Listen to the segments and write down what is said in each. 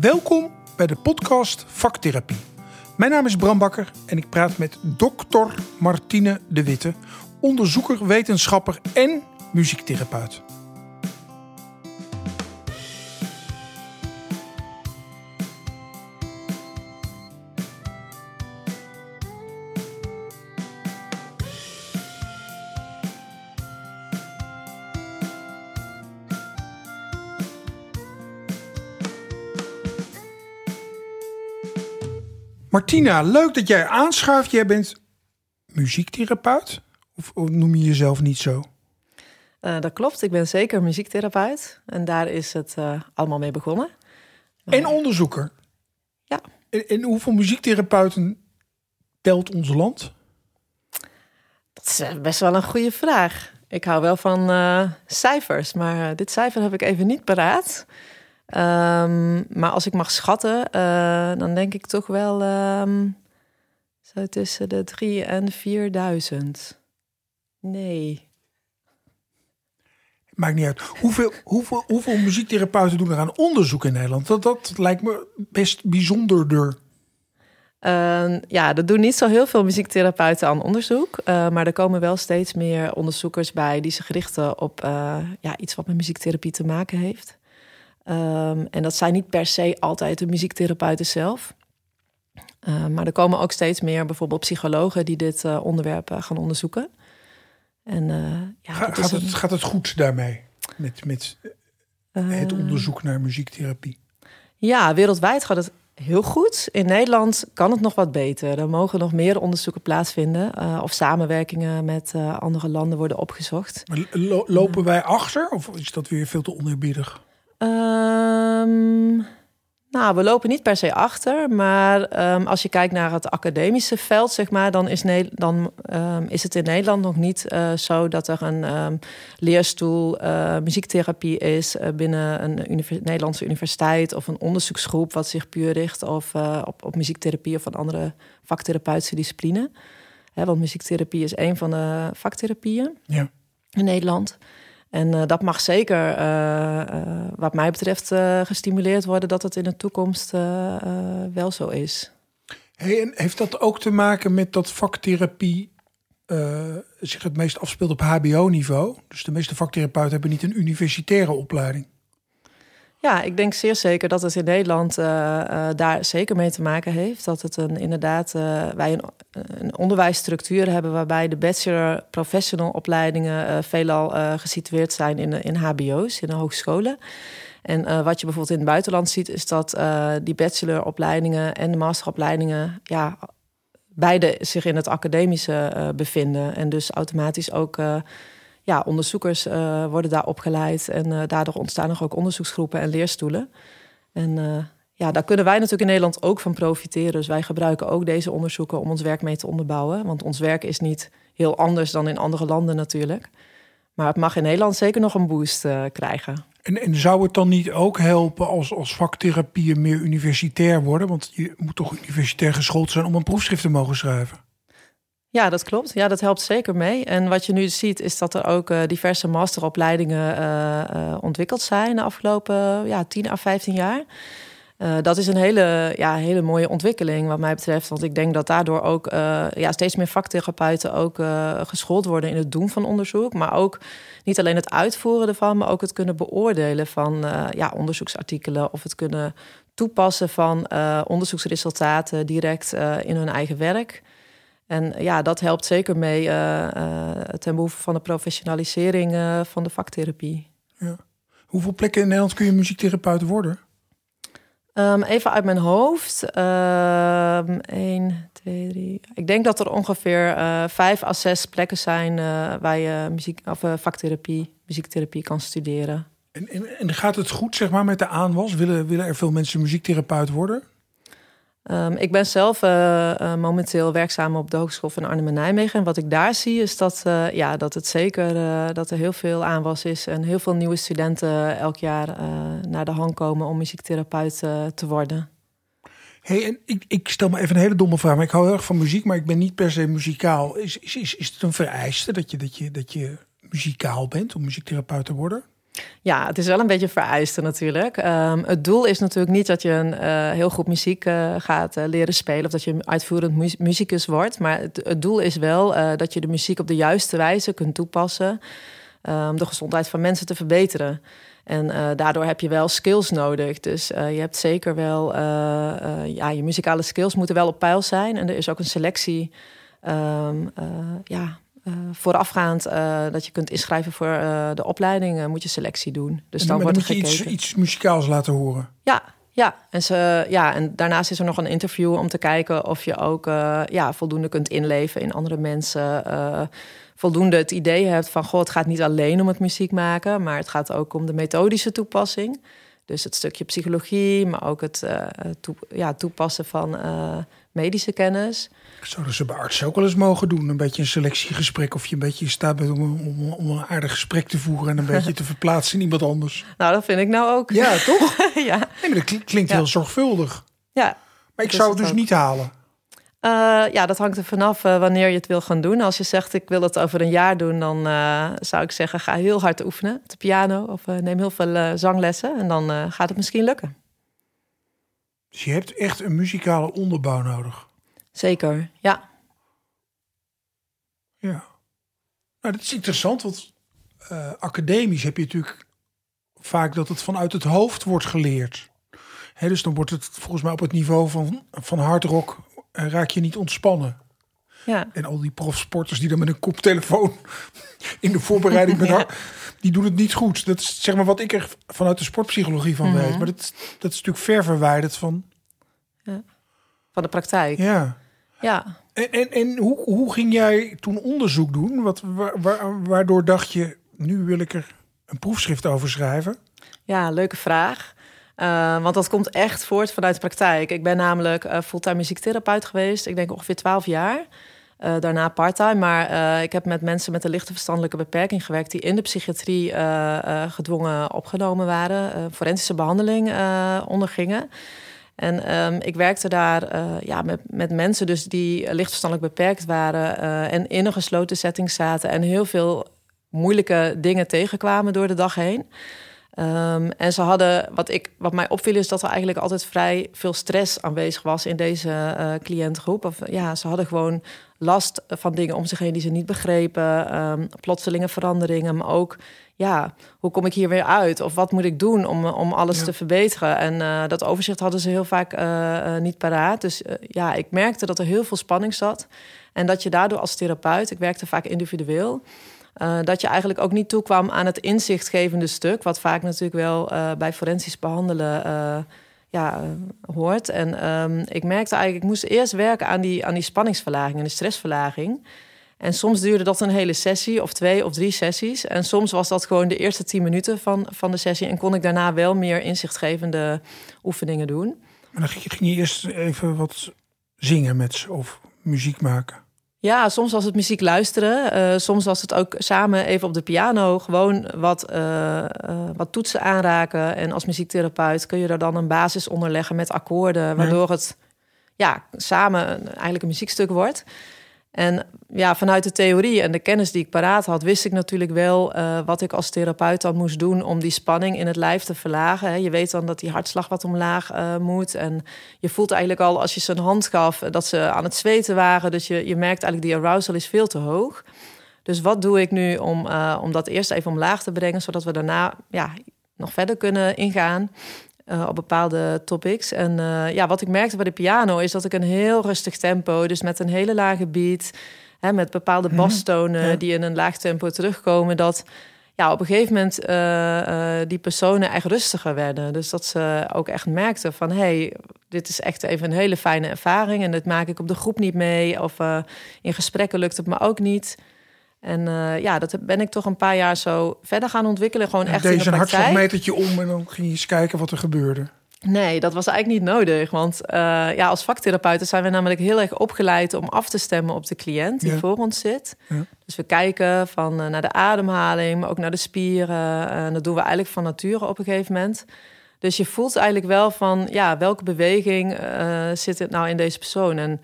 Welkom bij de podcast Vaktherapie. Mijn naam is Bram Bakker en ik praat met dokter Martine de Witte, onderzoeker, wetenschapper en muziektherapeut. Martina, leuk dat jij aanschuift. Jij bent muziektherapeut? Of, of noem je jezelf niet zo? Uh, dat klopt, ik ben zeker muziektherapeut. En daar is het uh, allemaal mee begonnen. Maar... En onderzoeker? Ja. En, en, hoeveel muziektherapeuten telt ons land? Dat is eh, best wel een goede vraag. Ik hou wel van cijfers, maar dit cijfer heb ik even niet paraat. Um, maar als ik mag schatten, uh, dan denk ik toch wel um, zo tussen de 3 en 4000. Nee. Maakt niet uit. Hoeveel, hoeveel, hoeveel muziektherapeuten doen er aan onderzoek in Nederland? Dat, dat lijkt me best bijzonderder. Uh, ja, er doen niet zo heel veel muziektherapeuten aan onderzoek. Uh, maar er komen wel steeds meer onderzoekers bij die zich richten op uh, ja, iets wat met muziektherapie te maken heeft. Um, en dat zijn niet per se altijd de muziektherapeuten zelf. Uh, maar er komen ook steeds meer bijvoorbeeld psychologen die dit uh, onderwerp uh, gaan onderzoeken. En, ja, Ga, gaat, het, gaat het goed daarmee? Met, met het onderzoek naar muziektherapie? Ja, wereldwijd gaat het heel goed. In Nederland kan het nog wat beter. Er mogen nog meer onderzoeken plaatsvinden. of samenwerkingen met andere landen worden opgezocht. Maar lo lopen wij achter? Of is dat weer veel te oneerbiedig? Um, nou, we lopen niet per se achter, maar um, als je kijkt naar het academische veld, zeg maar, dan is, ne dan, um, is het in Nederland nog niet uh, zo dat er een leerstoel uh, muziektherapie is uh, binnen een univers Nederlandse universiteit of een onderzoeksgroep wat zich puur richt of, op, op muziektherapie of van andere vaktherapeutische discipline. Hè, want muziektherapie is een van de vaktherapieën ja. in Nederland. En uh, dat mag zeker, uh, uh, wat mij betreft, gestimuleerd worden dat het in de toekomst wel zo is. Hey, en heeft dat ook te maken met dat vaktherapie zich het meest afspeelt op HBO-niveau? Dus de meeste vaktherapeuten hebben niet een universitaire opleiding. Ja, ik denk zeer zeker dat het in Nederland uh, uh, daar zeker mee te maken heeft. Dat het een, inderdaad, uh, wij een, een, onderwijsstructuur hebben waarbij de bachelor professional opleidingen veelal gesitueerd zijn in, in HBO's, in de hogescholen. En wat je bijvoorbeeld in het buitenland ziet, is dat die bacheloropleidingen en de masteropleidingen, ja, beide zich in het academische bevinden. En dus automatisch ook ja, onderzoekers uh, worden daar opgeleid. En uh, daardoor ontstaan er ook onderzoeksgroepen en leerstoelen. En uh, ja, daar kunnen wij natuurlijk in Nederland ook van profiteren. Dus wij gebruiken ook deze onderzoeken om ons werk mee te onderbouwen. Want ons werk is niet heel anders dan in andere landen natuurlijk. Maar het mag in Nederland zeker nog een boost krijgen. En, en zou het dan niet ook helpen als, als vaktherapieën meer universitair worden? Want je moet toch universitair geschoold zijn om een proefschrift te mogen schrijven? Ja, dat klopt. Ja, dat helpt zeker mee. En wat je nu ziet is dat er ook uh, diverse masteropleidingen uh, uh, ontwikkeld zijn de afgelopen ja, 10 à 15 jaar. dat is een hele, ja, hele mooie ontwikkeling wat mij betreft. Want ik denk dat daardoor ook ja, steeds meer vaktherapeuten ook geschoold worden in het doen van onderzoek. Maar ook niet alleen het uitvoeren ervan, maar ook het kunnen beoordelen van ja, onderzoeksartikelen of het kunnen toepassen van onderzoeksresultaten direct in hun eigen werk. En ja, dat helpt zeker mee uh, uh, ten behoeve van de professionalisering uh, van de vaktherapie. Ja. Hoeveel plekken in Nederland kun je muziektherapeut worden? Um, even uit mijn hoofd. Um, 1, 2, 3. Ik denk dat er ongeveer vijf à zes plekken zijn waar je muziek, of, vaktherapie, muziektherapie kan studeren. En, en, en, gaat het goed zeg maar, met de aanwas? Willen, willen er veel mensen muziektherapeut worden? Um, ik ben zelf uh, uh, momenteel werkzaam op de Hogeschool van Arnhem en Nijmegen. En wat ik daar zie is dat, uh, ja, dat het zeker dat er heel veel aanwas is. En heel veel nieuwe studenten elk jaar naar de hang komen om muziektherapeut te worden. Hey, en ik, ik, stel me even een hele domme vraag. Maar ik hou heel erg van muziek, maar ik ben niet per se muzikaal. Is, is, is, is het een vereiste dat je, dat, je, dat je muzikaal bent om muziektherapeut te worden? Ja, het is wel een beetje vereiste natuurlijk. Um, het doel is natuurlijk niet dat je een uh, heel goed muziek uh, gaat uh, leren spelen of dat je een uitvoerend mu muzikus wordt. Maar het, doel is wel dat je de muziek op de juiste wijze kunt toepassen um, de gezondheid van mensen te verbeteren. En daardoor heb je wel skills nodig. Dus je hebt zeker wel, ja, je muzikale skills moeten wel op peil zijn. En er is ook een selectie um, ja, uh, voorafgaand uh, dat je kunt inschrijven voor uh, de opleiding, moet je selectie doen. Dus dan, wordt moet je iets, iets muzikaals laten horen. Ja, ja. En, ze, ja, en daarnaast is er nog een interview om te kijken of je ook ja, voldoende kunt inleven in andere mensen. voldoende het idee hebt van, goh, het gaat niet alleen om het muziek maken, maar het gaat ook om de methodische toepassing. Dus het stukje psychologie, maar ook het toe, ja, toepassen van medische kennis. Zouden ze bij artsen ook wel eens mogen doen? Een beetje een selectiegesprek of je een beetje in staat bent om, om, om een aardig gesprek te voeren en een beetje te verplaatsen in iemand anders. Nou, dat vind ik nou ook. Ja, toch? ja. Nee, maar dat klinkt heel zorgvuldig. Ja. Maar ik zou het dus niet halen. Uh, ja, dat hangt er vanaf uh, wanneer je het wil gaan doen. Als je zegt ik wil het over een jaar doen, dan uh, zou ik zeggen ga heel hard oefenen op de piano of neem heel veel zanglessen en dan gaat het misschien lukken. Dus je hebt echt een muzikale onderbouw nodig. Zeker, ja. Ja. Nou, dat is interessant, want academisch heb je natuurlijk vaak dat het vanuit het hoofd wordt geleerd. He, dus dan wordt het volgens mij op het niveau van, van hard rock uh, raak je niet ontspannen. Ja. En al die profsporters die dan met een koptelefoon in de voorbereiding met ja. die doen het niet goed. Dat is zeg maar wat ik er vanuit de sportpsychologie van mm -hmm. weet. Maar dat, dat is natuurlijk ver verwijderd van. Ja. Van de praktijk. Ja. Ja. En, en, en hoe, hoe ging jij toen onderzoek doen? Wat, wa waardoor dacht je, nu wil ik er een proefschrift over schrijven? Ja, leuke vraag. Uh, want dat komt echt voort vanuit de praktijk. Ik ben namelijk uh, fulltime muziektherapeut geweest. Ik denk ongeveer 12 jaar. Uh, daarna parttime. Maar ik heb met mensen met een lichte verstandelijke beperking gewerkt... die in de psychiatrie gedwongen opgenomen waren. forensische behandeling ondergingen. En um, ik werkte daar ja, met, met mensen dus die lichtverstandelijk beperkt waren en in een gesloten setting zaten en heel veel moeilijke dingen tegenkwamen door de dag heen. Um, en ze hadden, wat, ik, wat mij opviel, is dat er eigenlijk altijd vrij veel stress aanwezig was in deze uh, cliëntgroep. Of, ja, ze hadden gewoon last van dingen om zich heen die ze niet begrepen, um, plotselinge veranderingen, maar ook ja, hoe kom ik hier weer uit? Of wat moet ik doen om, om alles te verbeteren? En uh, dat overzicht hadden ze heel vaak uh, niet paraat. Dus ja, ik merkte dat er heel veel spanning zat. En dat je daardoor als therapeut, ik werkte vaak individueel... dat je eigenlijk ook niet toekwam aan het inzichtgevende stuk... wat vaak natuurlijk wel bij forensisch behandelen ja, hoort. En um, ik merkte eigenlijk, ik moest eerst werken aan die, aan die spanningsverlaging en de stressverlaging... En soms duurde dat een hele sessie of twee of drie sessies. En soms was dat gewoon de eerste tien minuten van, van de sessie. En kon ik daarna wel meer inzichtgevende oefeningen doen. Maar dan ging je eerst even wat zingen met ze of muziek maken? Ja, soms was het muziek luisteren. Uh, soms was het ook samen even op de piano gewoon wat, uh, uh, wat toetsen aanraken. En als muziektherapeut kun je er dan een basis onder leggen met akkoorden, waardoor het ja, samen eigenlijk een muziekstuk wordt. En ja, vanuit de theorie en de kennis die ik paraat had, wist ik natuurlijk wel uh, wat ik als therapeut dan moest doen om die spanning in het lijf te verlagen. Je weet dan dat die hartslag wat omlaag uh, moet. En je voelt eigenlijk al als je ze een hand gaf dat ze aan het zweten waren. Dus je, je merkt eigenlijk die arousal is veel te hoog. Dus wat doe ik nu om, om dat eerst even omlaag te brengen, zodat we daarna ja, nog verder kunnen ingaan? Uh, op bepaalde topics. En uh, ja, wat ik merkte bij de piano is dat ik een heel rustig tempo, dus met een hele lage beat, hè, met bepaalde mhm. bastonen ja. die in een laag tempo terugkomen, dat ja, op een gegeven moment uh, die personen echt rustiger werden. Dus dat ze ook echt merkten van, hey, dit is echt even een hele fijne ervaring en dit maak ik op de groep niet mee of in gesprekken lukt het me ook niet. En uh, ja, dat ben ik toch een paar jaar zo verder gaan ontwikkelen. Gewoon echt Deze in de een hartslagmetertje om en dan ging je eens kijken wat er gebeurde. Nee, dat was eigenlijk niet nodig. Want uh, ja, als vaktherapeuten zijn we namelijk heel erg opgeleid om af te stemmen op de cliënt die ja. voor ons zit. Ja. Dus we kijken van uh, naar de ademhaling, maar ook naar de spieren. En dat doen we eigenlijk van nature op een gegeven moment. Dus je voelt eigenlijk wel van ja, welke beweging zit het nou in deze persoon? En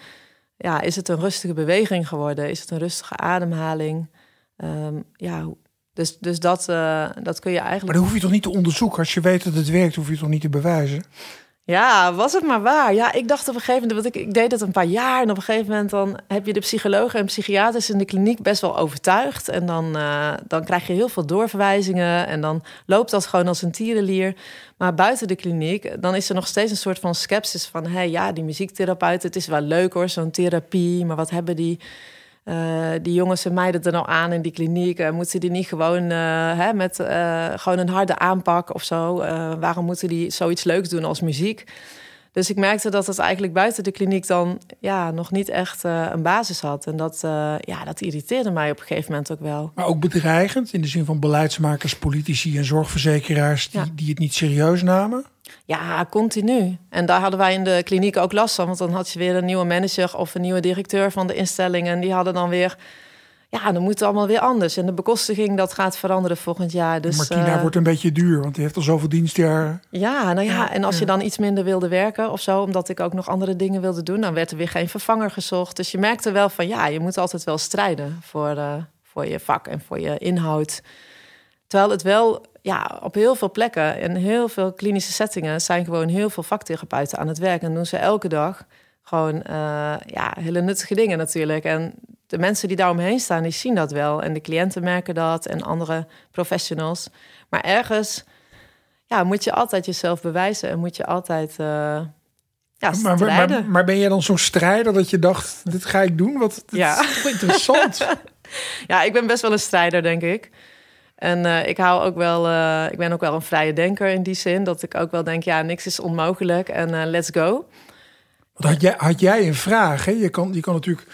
ja, is het een rustige beweging geworden? Is het een rustige ademhaling? Um, ja, Dus, dus dat, uh, dat kun je eigenlijk. Maar dan hoef je toch niet te onderzoeken? Als je weet dat het werkt, hoef je toch niet te bewijzen? Ja, was het maar waar. Ja, ik dacht op een gegeven moment, want ik, ik deed het een paar jaar. En op een gegeven moment dan heb je de psychologen en psychiaters in de kliniek best wel overtuigd. En dan, uh, dan krijg je heel veel doorverwijzingen. En dan loopt dat gewoon als een tierenlier. Maar buiten de kliniek, dan is er nog steeds een soort van sceptisch van... hé, hey, ja, die muziektherapeut, het is wel leuk hoor, zo'n therapie. Maar wat hebben die uh, die jongens en meiden er nou aan in die kliniek? Uh, moeten die niet gewoon uh, hè, met gewoon een harde aanpak of zo? waarom moeten die zoiets leuks doen als muziek? Dus ik merkte dat het eigenlijk buiten de kliniek dan ja, nog niet echt een basis had. En dat, ja, dat irriteerde mij op een gegeven moment ook wel. Maar ook bedreigend in de zin van beleidsmakers, politici en zorgverzekeraars die, die het niet serieus namen? Ja, continu. En daar hadden wij in de kliniek ook last van. Want dan had je weer een nieuwe manager of een nieuwe directeur van de instelling. En die hadden dan weer... Ja, dan moet het allemaal weer anders. En de bekostiging, dat gaat veranderen volgend jaar. Dus, Martina uh, wordt een beetje duur, want die heeft al zoveel dienstjaar. Ja, nou ja, en als je dan iets minder wilde werken of zo... omdat ik ook nog andere dingen wilde doen... dan werd er weer geen vervanger gezocht. Dus je merkte wel van, ja, je moet altijd wel strijden... voor, uh, voor je vak en voor je inhoud. Terwijl het wel ja, op heel veel plekken in heel veel klinische settingen zijn gewoon heel veel vaktherapeuten aan het werk. En doen ze elke dag gewoon uh, ja, hele nuttige dingen natuurlijk. En de mensen die daaromheen staan, die zien dat wel. En de cliënten merken dat en andere professionals. Maar ergens ja, moet je altijd jezelf bewijzen en moet je altijd. Uh, ja, maar, maar, maar, ben je dan zo'n strijder dat je dacht, dit ga ik doen? Wat ja. is interessant. ja, ik ben best wel een strijder, denk ik. En uh, ik hou ook wel, uh, ik ben ook wel een vrije denker in die zin. Dat ik ook wel denk, ja, niks is onmogelijk en uh, let's go. Want had jij, had jij een vraag? Hè? Je, kan, je kan natuurlijk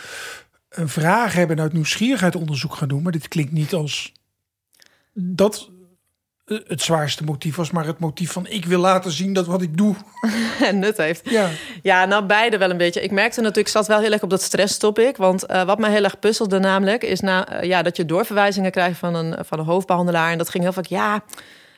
een vraag hebben en uit nieuwsgierigheid onderzoek gaan doen. Maar dit klinkt niet als dat het zwaarste motief was, maar het motief van ik wil laten zien dat wat ik doe en nut heeft. Ja. ja, nou beide wel een beetje. Ik merkte natuurlijk, ik zat wel heel erg op dat stresstopic, want uh, wat mij heel erg puzzelde namelijk is na, uh, ja, dat je doorverwijzingen krijgt van een van een hoofdbehandelaar en dat ging heel vaak ja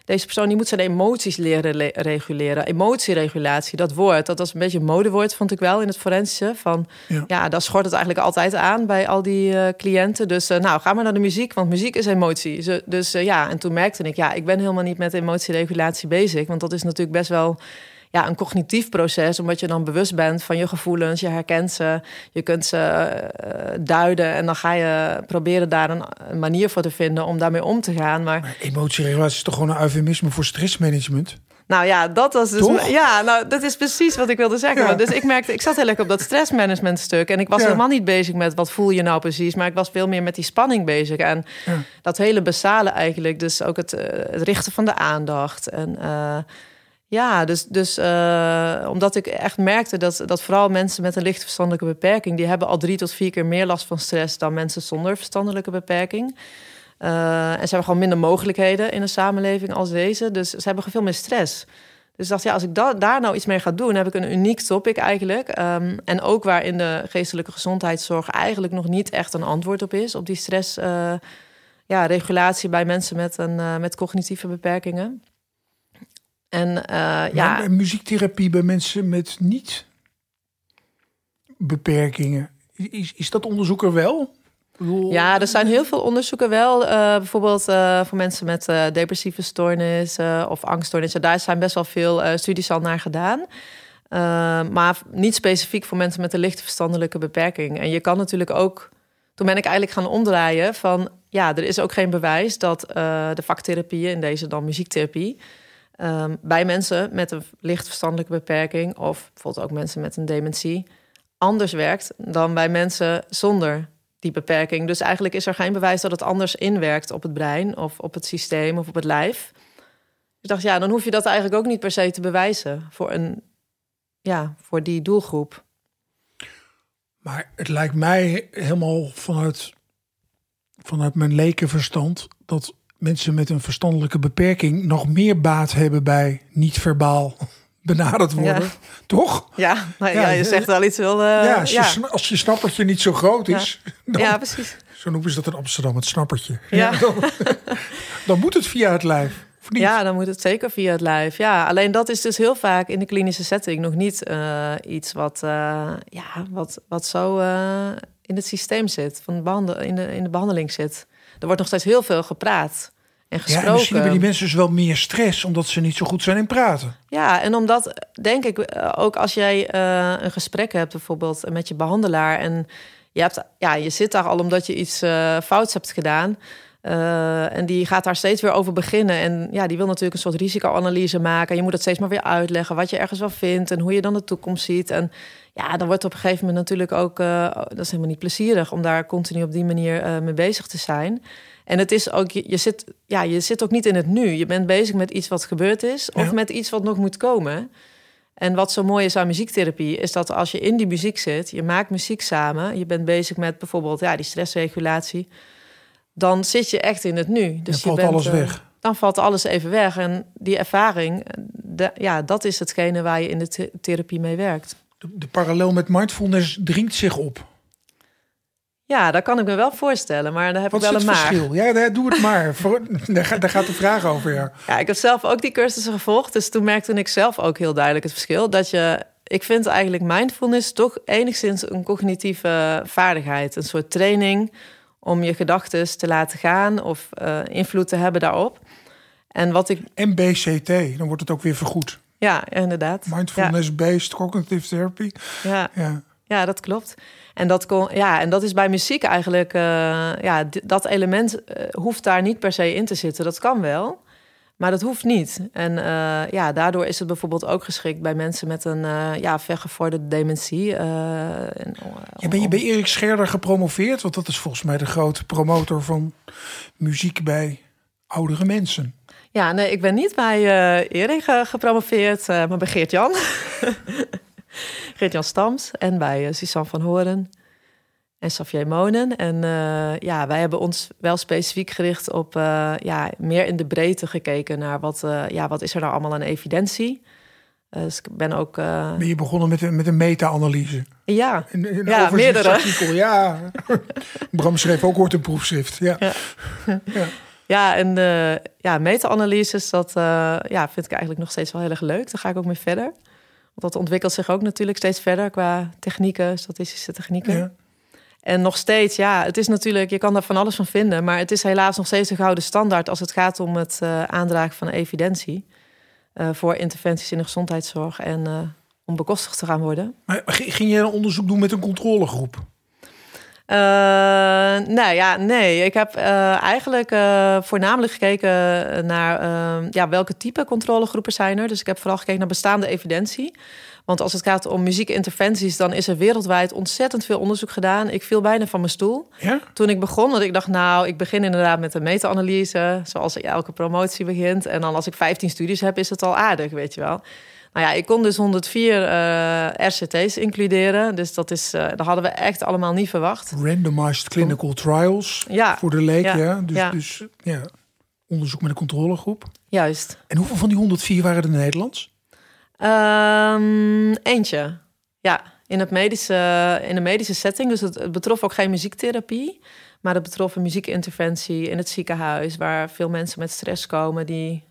deze persoon die moet zijn emoties leren reguleren. Emotieregulatie, dat woord, dat was een beetje een modewoord, vond ik wel in het forensische. Van ja, ja daar schort het eigenlijk altijd aan bij al die uh, cliënten. Dus uh, nou, ga maar naar de muziek, want muziek is emotie. Dus uh, ja, en toen merkte ik, ja, ik ben helemaal niet met emotieregulatie bezig. Want dat is natuurlijk best wel ja, een cognitief proces, omdat je dan bewust bent van je gevoelens, je herkent ze, je kunt ze uh, duiden en dan ga je proberen daar een, een, manier voor te vinden om daarmee om te gaan. Maar, maar emotieregulatie is toch gewoon een eufemisme voor stressmanagement? Nou ja, dat was dus. Ja, nou, dat is precies wat ik wilde zeggen. Ja. Dus ik merkte, ik zat heel erg op dat stressmanagement stuk. En ik was ja. helemaal niet bezig met wat voel je nou precies. Maar ik was veel meer met die spanning bezig. En ja. dat hele basale eigenlijk. Dus ook het, uh, het richten van de aandacht. En uh, ja, dus, dus uh, omdat ik echt merkte dat, dat vooral mensen met een licht verstandelijke beperking... die hebben al drie tot vier keer meer last van stress dan mensen zonder verstandelijke beperking. Uh, en ze hebben gewoon minder mogelijkheden in een samenleving als deze. Dus ze hebben veel meer stress. Dus ik dacht, ja, als ik da daar nou iets mee ga doen, heb ik een uniek topic eigenlijk. Um, en ook waar in de geestelijke gezondheidszorg eigenlijk nog niet echt een antwoord op is, op die stress, uh, ja, regulatie bij mensen met, een, met cognitieve beperkingen. En uh, ja. En muziektherapie bij mensen met niet beperkingen. Is, is dat onderzoek er wel? Ja, er zijn heel veel onderzoeken wel. Uh, bijvoorbeeld uh, voor mensen met uh, depressieve stoornissen of angststoornissen. Daar zijn best wel veel studies al naar gedaan. maar niet specifiek voor mensen met een lichte verstandelijke beperking. En je kan natuurlijk ook. Toen ben ik eigenlijk gaan omdraaien van ja, er is ook geen bewijs dat de vaktherapieën, in deze dan muziektherapie, um, bij mensen met een licht verstandelijke beperking of bijvoorbeeld ook mensen met een dementie anders werkt dan bij mensen zonder die beperking. Dus eigenlijk is er geen bewijs dat het anders inwerkt op het brein of op het systeem of op het lijf. Ik dacht, ja, dan hoef je dat eigenlijk ook niet per se te bewijzen voor, een, ja, voor die doelgroep. Maar het lijkt mij helemaal vanuit, vanuit mijn lekenverstand dat mensen met een verstandelijke beperking nog meer baat hebben bij niet-verbaal benaderd worden. Toch? Ja, maar ja, je zegt wel iets wel. Uh, ja, als je, als je snappertje niet zo groot is. Dan, ja, precies. Zo noemen ze dat in Amsterdam, het snappertje. Ja. dan, dan, moet het via het lijf. Ja, dan moet het zeker via het lijf. Ja, alleen dat is dus heel vaak in de klinische setting nog niet uh, iets wat, uh, ja, wat, wat zo in het systeem zit, van de in, de, in de behandeling zit. Er wordt nog steeds heel veel gepraat en Ja, en misschien hebben die mensen dus wel meer stress omdat ze niet zo goed zijn in praten. Ja, en omdat, denk ik, ook als jij eh, een gesprek hebt, bijvoorbeeld met je behandelaar, en je, hebt, ja, je zit daar al omdat je iets eh, fouts hebt gedaan. eh, en die gaat daar steeds weer over beginnen. En ja, die wil natuurlijk een soort risicoanalyse maken. Je moet het steeds maar weer uitleggen wat je ergens wel vindt en hoe je dan de toekomst ziet. En ja, dan wordt op een gegeven moment natuurlijk ook, dat is helemaal niet plezierig om daar continu op die manier mee bezig te zijn. En het is ook, je, je zit, ja, je zit ook niet in het nu. Je bent bezig met iets wat gebeurd is of Ja. met iets wat nog moet komen. En wat zo mooi is aan muziektherapie, is dat als je in die muziek zit, je maakt muziek samen, je bent bezig met bijvoorbeeld ja, die stressregulatie, dan zit je echt in het nu. Dus Dan je valt bent, alles eh, weg. Dan valt alles even weg. En die ervaring, de- ja, dat is hetgene waar je in de th- therapie mee werkt. De, de parallel met mindfulness dringt zich op. Ja, dat kan ik me wel voorstellen, maar daar heb Wat ik wel een maar. verschil? Ja, doe het maar. Daar, gaat, daar gaat de vraag over, ja. Ja, ik heb zelf ook die cursussen gevolgd. Dus toen merkte ik zelf ook heel duidelijk het verschil. Dat je, ik vind eigenlijk mindfulness toch enigszins een cognitieve vaardigheid. Een soort training om je gedachten te laten gaan of eh, invloed te hebben daarop. En wat ik, MBCT, dan wordt het ook weer vergoed. ja, inderdaad. Mindfulness-based cognitive therapy. Ja. ja, dat klopt. En dat, kon, ja, en dat is bij muziek eigenlijk, eh, ja, dat element eh, hoeft daar niet per se in te zitten. Dat kan wel, maar dat hoeft niet. En eh, ja, daardoor is het bijvoorbeeld ook geschikt bij mensen met een ja, vergevorderde dementie. en, Ja, ben je bij Erik Scherder gepromoveerd? Want dat is volgens mij de grote promotor van muziek bij oudere mensen. Ja, nee, ik ben niet bij Erik gepromoveerd, maar bij Geert-Jan. Geert-Jan Stams en bij eh, Suzanne van Horen en Xavier Monen. En eh, ja, wij hebben ons wel specifiek gericht op eh, ja, meer in de breedte gekeken naar wat, ja, wat is er nou allemaal aan evidentie. Dus ik ben ook... Ben je begonnen met een, met een meta-analyse? ja, Een, een Ja, overzichtsartikel, Ja, Bram schreef ook ooit een proefschrift. Ja. Ja. ja, en ja, meta-analyses, dat ja, vind ik eigenlijk nog steeds wel heel erg leuk. Daar ga ik ook mee verder. Want dat ontwikkelt zich ook natuurlijk steeds verder qua technieken, statistische technieken. Ja. En nog steeds, ja, het is natuurlijk, je kan daar van alles van vinden, maar het is helaas nog steeds een gouden standaard als het gaat om het eh, aandragen van evidentie eh, voor interventies in de gezondheidszorg en eh, om bekostigd te gaan worden. Maar ging je een onderzoek doen met een controlegroep? Eh, nou ja, nee. Ik heb eh, eigenlijk eh, voornamelijk gekeken naar eh, ja, welke type controlegroepen zijn er. Dus ik heb vooral gekeken naar bestaande evidentie. Want als het gaat om muziekinterventies, dan is er wereldwijd ontzettend veel onderzoek gedaan. Ik viel bijna van mijn stoel Ja? toen ik begon. Want ik dacht, nou, ik begin inderdaad met een meta-analyse, zoals elke promotie begint. En dan als ik 15 studies heb, is het al aardig, weet je wel. Nou ja, ik kon dus 104 eh, RCT's includeren. Dus dat, is, eh dat hadden we echt allemaal niet verwacht. Randomized clinical trials. Ja, Voor de leek, ja. Ja, Dus, ja. dus ja, onderzoek met een controlegroep. juist. En hoeveel van die 104 waren er Nederlands? Ehm, eentje. Ja, in, het medische, in de medische setting. Dus het, het betrof ook geen muziektherapie. Maar het betrof een muziekinterventie in het ziekenhuis. Waar veel mensen met stress komen die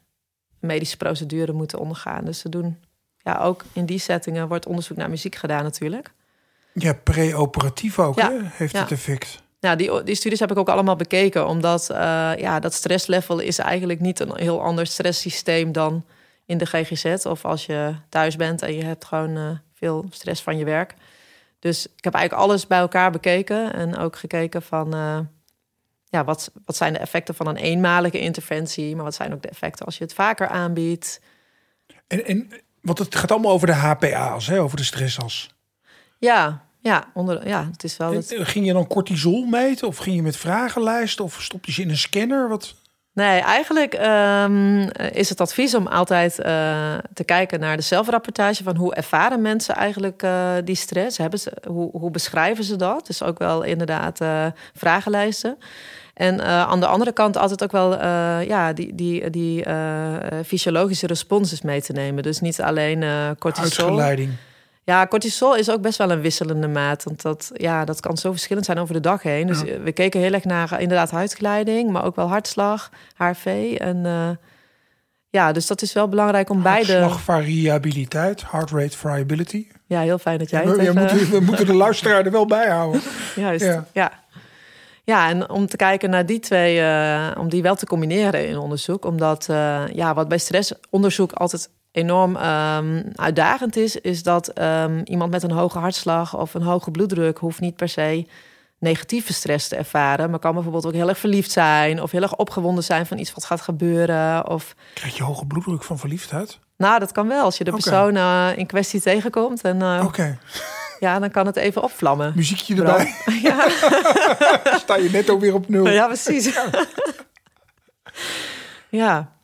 medische procedure moeten ondergaan. Dus ze doen, ja, ook in die settingen wordt onderzoek naar muziek gedaan natuurlijk. Ja, pre-operatief ook, Ja, hè? heeft ja. het effect. Nou, die, die studies heb ik ook allemaal bekeken. Omdat eh, ja, dat stresslevel is eigenlijk niet een heel ander stresssysteem dan in de GGZ. Of als je thuis bent en je hebt gewoon eh, veel stress van je werk. Dus ik heb eigenlijk alles bij elkaar bekeken. En ook gekeken van... eh, ja, wat, wat zijn de effecten van een eenmalige interventie? Maar wat zijn ook de effecten als je het vaker aanbiedt? En, en, want het gaat allemaal over de HPA's, hè? over de stressas. Ja, ja, onder, ja het is wel... Het, Ging je dan cortisol meten? Of ging je met vragenlijsten? Of stop je ze in een scanner? Wat? Nee, eigenlijk ehm, is het advies om altijd eh, te kijken naar de zelfrapportage van hoe ervaren mensen eigenlijk eh, die stress hebben. Ze, hoe, hoe beschrijven ze dat? Dus ook wel inderdaad eh, vragenlijsten. En eh, aan de andere kant altijd ook wel eh, ja, die, die, die eh, fysiologische responses mee te nemen. Dus niet alleen cortisol. Uitgeleiding. Ja, cortisol is ook best wel een wisselende maat. Want dat, ja, dat kan zo verschillend zijn over de dag heen. Dus Ja. we keken heel erg naar inderdaad huidgeleiding, maar ook wel hartslag, HRV. En ja, dus dat is wel belangrijk om beide... Hartslagvariabiliteit, heart rate variability. Ja, heel fijn dat jij we, het ja, even... moeten, we moeten de luisteraar er wel bij houden. Juist, Ja. ja. Ja, en om te kijken naar die twee, uh, om die wel te combineren in onderzoek. Omdat uh, ja, wat bij stressonderzoek altijd enorm um, uitdagend is, is dat um, iemand met een hoge hartslag of een hoge bloeddruk hoeft niet per se negatieve stress te ervaren, maar kan bijvoorbeeld ook heel erg verliefd zijn of heel erg opgewonden zijn van iets wat gaat gebeuren. Of... Krijg je hoge bloeddruk van verliefdheid? Nou, dat kan wel als je de persoon uh, in kwestie tegenkomt. En, Oké. Ja, dan kan het even opvlammen. Muziekje erbij. Ja. Sta je net ook weer op nul. Ja, precies. ja.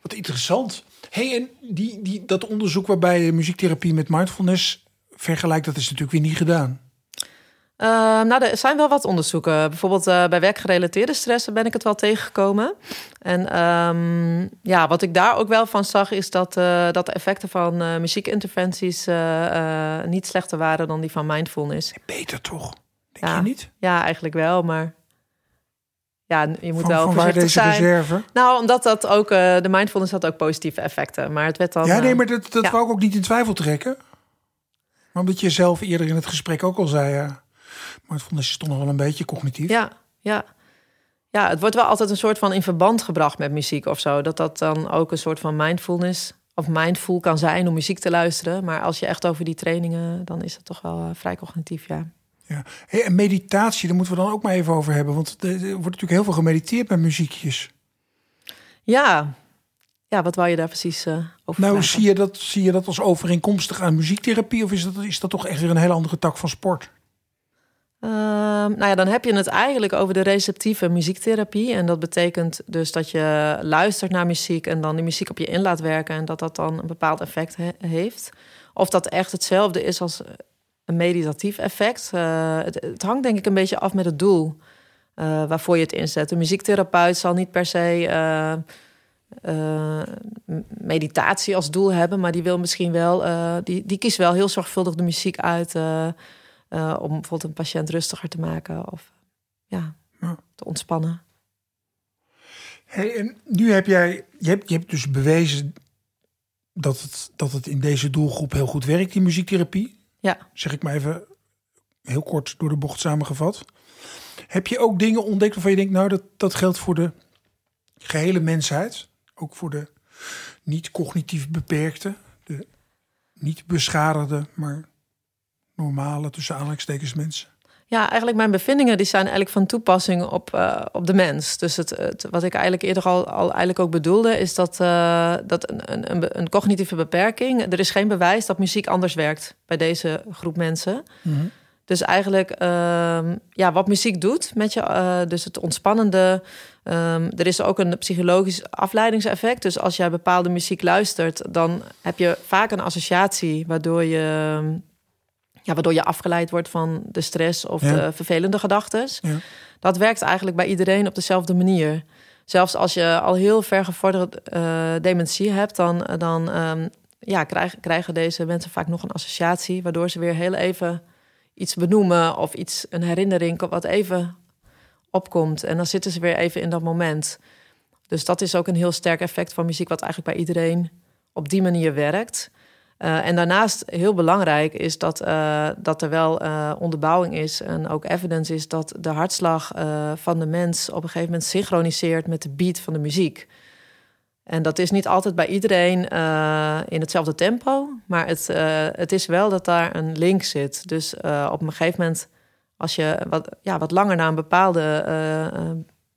Wat interessant. hey, en die, die, dat onderzoek waarbij je muziektherapie met mindfulness vergelijkt, dat is natuurlijk weer niet gedaan. Uh, nou, er zijn wel wat onderzoeken. Bijvoorbeeld uh, bij werkgerelateerde stress ben ik het wel tegengekomen. En um, ja, wat ik daar ook wel van zag, is dat, uh, dat de effecten van muziekinterventies niet slechter waren dan die van mindfulness. Beter toch? Denk ja, je niet? Ja, eigenlijk wel, maar ja, je moet van, wel van voorzichtig waar deze zijn. reserve? Nou, omdat dat ook de mindfulness had ook positieve effecten, maar het werd dan. Ja, nee, maar dat, dat ja. wou ik ook niet in twijfel trekken. Maar omdat je zelf eerder in het gesprek ook al zei. Mindfulness is toch nog wel een beetje cognitief. Ja, ja. Ja, het wordt wel altijd een soort van in verband gebracht met muziek of zo. Dat dat dan ook een soort van mindfulness of mindful kan zijn om muziek te luisteren. Maar als je echt over die trainingen, dan is het toch wel uh, vrij cognitief, ja. Ja, hey, en meditatie, daar moeten we dan ook maar even over hebben. Want er, er wordt natuurlijk heel veel gemediteerd met muziekjes. Ja, ja wat wou je daar precies uh, over Nou, vragen? zie je, dat, zie je dat als overeenkomstig aan muziektherapie? Of is dat, is dat toch echt weer een hele andere tak van sport? Uh, nou ja, dan heb je het eigenlijk over de receptieve muziektherapie. En dat betekent dus dat je luistert naar muziek en dan die muziek op je in laat werken en dat dat dan een bepaald effect he heeft. Of dat echt hetzelfde is als een meditatief effect. Uh, het, hangt denk ik een beetje af met het doel uh, waarvoor je het inzet. Een muziektherapeut zal niet per se uh, meditatie als doel hebben, maar die wil misschien wel, die, die kiest wel heel zorgvuldig de muziek uit. Uh, om bijvoorbeeld een patiënt rustiger te maken of ja, ja. te ontspannen. Hey, en nu heb jij, je hebt, je hebt dus bewezen dat het, dat het in deze doelgroep heel goed werkt, die muziektherapie. Ja. Zeg ik maar even heel kort door de bocht samengevat. Heb je ook dingen ontdekt waarvan je denkt, nou, dat, dat geldt voor de gehele mensheid, ook voor de niet cognitief beperkte, de niet beschadigde, maar normale, tussen aanhalingstekens, mensen? Ja, eigenlijk mijn bevindingen die zijn eigenlijk van toepassing op, uh, op de mens. Dus het, het, wat ik eigenlijk eerder al, al eigenlijk ook bedoelde, is dat, uh, dat een, een, een, cognitieve beperking. Er is geen bewijs dat muziek anders werkt bij deze groep mensen. Mm -hmm. Dus eigenlijk, uh, ja, wat muziek doet met je, uh, dus het ontspannende. Um, er is ook een psychologisch afleidingseffect. Dus als jij bepaalde muziek luistert, dan heb je vaak een associatie waardoor je ja, waardoor je afgeleid wordt van de stress of Ja. de vervelende gedachten. Ja. Dat werkt eigenlijk bij iedereen op dezelfde manier. Zelfs als je al heel ver gevorderd eh, dementie hebt, dan, dan ehm, ja, krijgen, krijgen deze mensen vaak nog een associatie, waardoor ze weer heel even iets benoemen of iets, een herinnering wat even opkomt. En dan zitten ze weer even in dat moment. Dus dat is ook een heel sterk effect van muziek, wat eigenlijk bij iedereen op die manier werkt. Uh, en daarnaast heel belangrijk is dat, uh, dat er wel uh, onderbouwing is en ook evidence is dat de hartslag van de mens op een gegeven moment synchroniseert met de beat van de muziek. En dat is niet altijd bij iedereen in hetzelfde tempo, maar het, het is wel dat daar een link zit. Dus op een gegeven moment, als je wat, ja, wat langer naar een bepaalde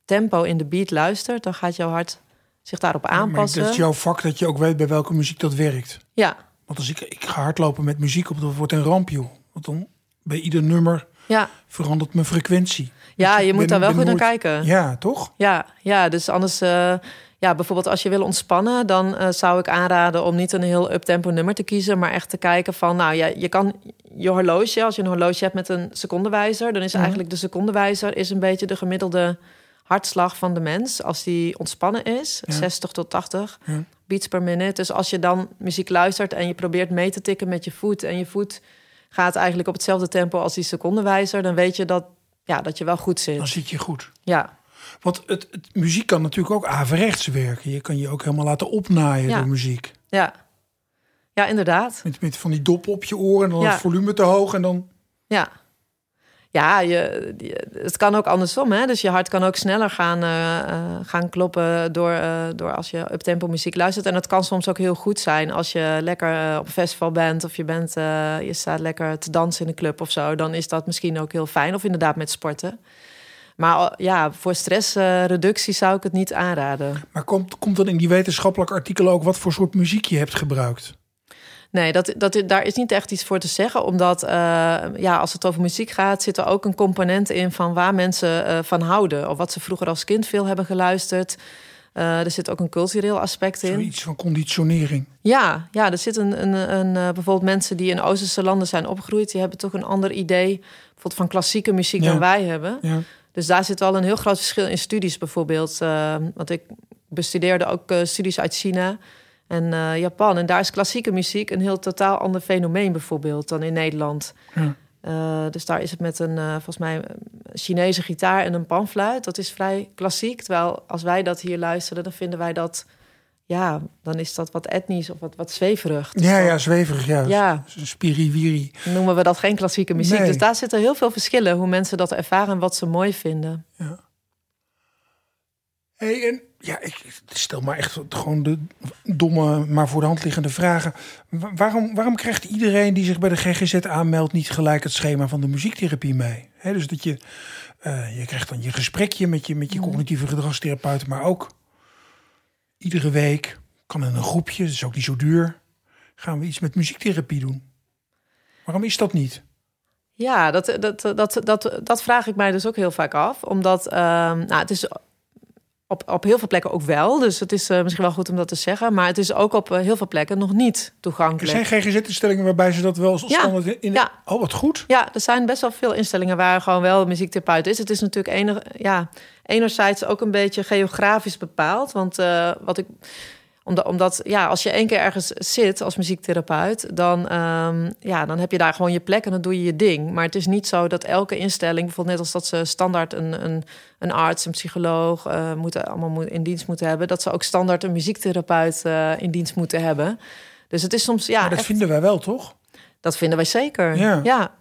tempo in de beat luistert, dan gaat jouw hart zich daarop aanpassen. Maar dat is jouw vak dat je ook weet bij welke muziek dat werkt. Ja, Want als ik, ik ga hardlopen met muziek op, dat wordt een ramp, joh. Want dan bij ieder nummer ja. verandert mijn frequentie. ja Dus je moet ben- daar wel goed naar kijken. Ja, toch? Ja, ja, dus anders, eh, ja, bijvoorbeeld als je wil ontspannen, dan eh, zou ik aanraden om niet een heel uptempo nummer te kiezen, maar echt te kijken van, nou ja, je kan je horloge, als je een horloge hebt met een secondenwijzer, dan is Mhm. eigenlijk de secondenwijzer is een beetje de gemiddelde hartslag van de mens als die ontspannen is, Ja. 60 tot 80 Ja. Beats per minute. Dus als je dan muziek luistert en je probeert mee te tikken met je voet en je voet gaat eigenlijk op hetzelfde tempo als die secondenwijzer, dan weet je dat, ja, dat je wel goed Dan zit. zit je goed. Ja, Want het, het, muziek kan natuurlijk ook averechts werken. Je kan je ook helemaal laten opnaaien Ja. door muziek. ja. Ja, inderdaad. Met, met van die dop op je oren en dan Ja. het volume te hoog en dan... Ja. Ja, je, het kan ook andersom. Hè? Dus je hart kan ook sneller gaan, uh, gaan kloppen door, uh, door als je up-tempo muziek luistert. En dat kan soms ook heel goed zijn als je lekker op een festival bent of je, bent, je staat lekker te dansen in een club of zo. Dan is dat misschien ook heel fijn. Of inderdaad met sporten. Maar ja, voor stressreductie zou ik het niet aanraden. Maar komt, komt dan in die wetenschappelijke artikelen ook wat voor soort muziek je hebt gebruikt? Nee, dat, dat, daar is niet echt iets voor te zeggen. Omdat uh, ja, als het over muziek gaat, zit er ook een component in van waar mensen uh, van houden. Of wat ze vroeger als kind veel hebben geluisterd. Uh, er zit ook een cultureel aspect in. Iets van conditionering. Ja, ja er zit een, een, een, bijvoorbeeld mensen die in Oosterse landen zijn opgegroeid, die hebben toch een ander idee bijvoorbeeld van klassieke muziek dan wij hebben. Ja. Dus daar zit wel een heel groot verschil in studies bijvoorbeeld. want ik bestudeerde ook studies uit China en uh, Japan. En daar is klassieke muziek een heel totaal ander fenomeen bijvoorbeeld dan in Nederland. Ja. Uh, dus daar is het met een, uh, volgens mij, Chinese gitaar en een panfluit. Dat is vrij klassiek. Terwijl als wij dat hier luisteren, dan vinden wij dat... Ja, dan is dat wat etnisch of wat, wat zweverig. Dus ja, ja, zweverig, ja. ja. Spiriwiri. Noemen we dat geen klassieke muziek. Nee. Dus daar zitten heel veel verschillen. Hoe mensen dat ervaren en wat ze mooi vinden. Ja. Hey, en ja, ik stel maar echt gewoon de domme, maar voor de hand liggende vragen. Waarom, waarom krijgt iedereen die zich bij de GGZ aanmeldt niet gelijk het schema van de muziektherapie mee? dus dat je, uh, je krijgt dan je gesprekje met je, met je cognitieve gedragstherapeut, maar ook iedere week, kan in een groepje, dat is ook niet zo duur, gaan we iets met muziektherapie doen. Waarom is dat niet? Ja, dat, dat, dat, dat, dat vraag ik mij dus ook heel vaak af. Omdat uh, nou, het is op, op heel veel plekken ook wel. Dus het is uh, misschien wel goed om dat te zeggen. Maar het is ook op uh, heel veel plekken nog niet toegankelijk. Er zijn GGZ-instellingen waarbij ze dat wel als standaard ja, in... Ja. Oh, wat goed. Ja, er zijn best wel veel instellingen waar gewoon wel muziektherapeut is. Het is natuurlijk enig, ja, enerzijds ook een beetje geografisch bepaald. Want uh, wat ik omdat, omdat ja, als je één keer ergens zit als muziektherapeut, dan, um, ja, dan heb je daar gewoon je plek en dan doe je je ding. Maar het is niet zo dat elke instelling, bijvoorbeeld net als dat ze standaard een, een, een arts, een psycholoog uh, moeten, allemaal in dienst moeten hebben, dat ze ook standaard een muziektherapeut uh, in dienst moeten hebben. Dus het is soms ja. Maar dat vinden wij wel, toch? Dat vinden wij zeker. Ja. ja.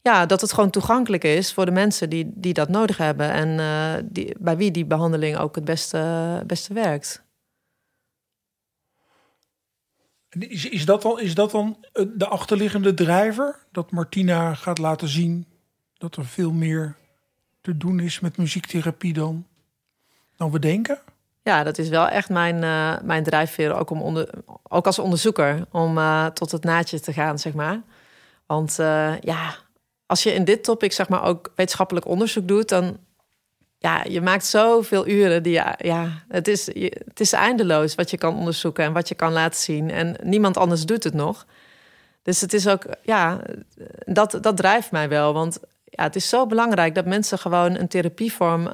ja. dat het gewoon toegankelijk is voor de mensen die, die dat nodig hebben en uh, die, bij wie die behandeling ook het beste, beste werkt. Is, is, dat dan, is dat dan eh, de achterliggende drijver? Dat Martina gaat laten zien dat er veel meer te doen is met muziektherapie dan, dan we denken? Ja, dat is wel echt mijn, uh, mijn drijfveer, ook, om onder, ook als onderzoeker, om uh, tot het naadje te gaan, zeg maar. Want ja, als je in dit topic zeg maar ook wetenschappelijk onderzoek doet, dan ja, je maakt zoveel uren. Die, ja, ja, het, is, het is eindeloos wat je kan onderzoeken en wat je kan laten zien. En niemand anders doet het nog. Dus het is ook, ja, dat, dat drijft mij wel. Want ja, het is zo belangrijk dat mensen gewoon een therapievorm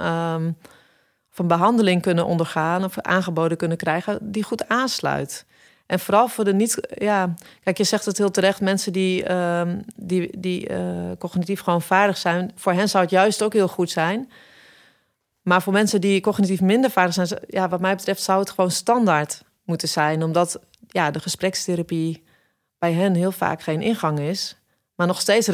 van behandeling kunnen ondergaan of aangeboden kunnen krijgen die goed aansluit. En vooral voor de niet, ja, kijk, je zegt het heel terecht, mensen die, um, die, die uh, cognitief gewoon vaardig zijn, voor hen zou het juist ook heel goed zijn maar voor mensen die cognitief minder vaardig zijn, ja, wat mij betreft zou het gewoon standaard moeten zijn. Omdat ja, de gesprekstherapie bij hen heel vaak geen ingang is, maar nog steeds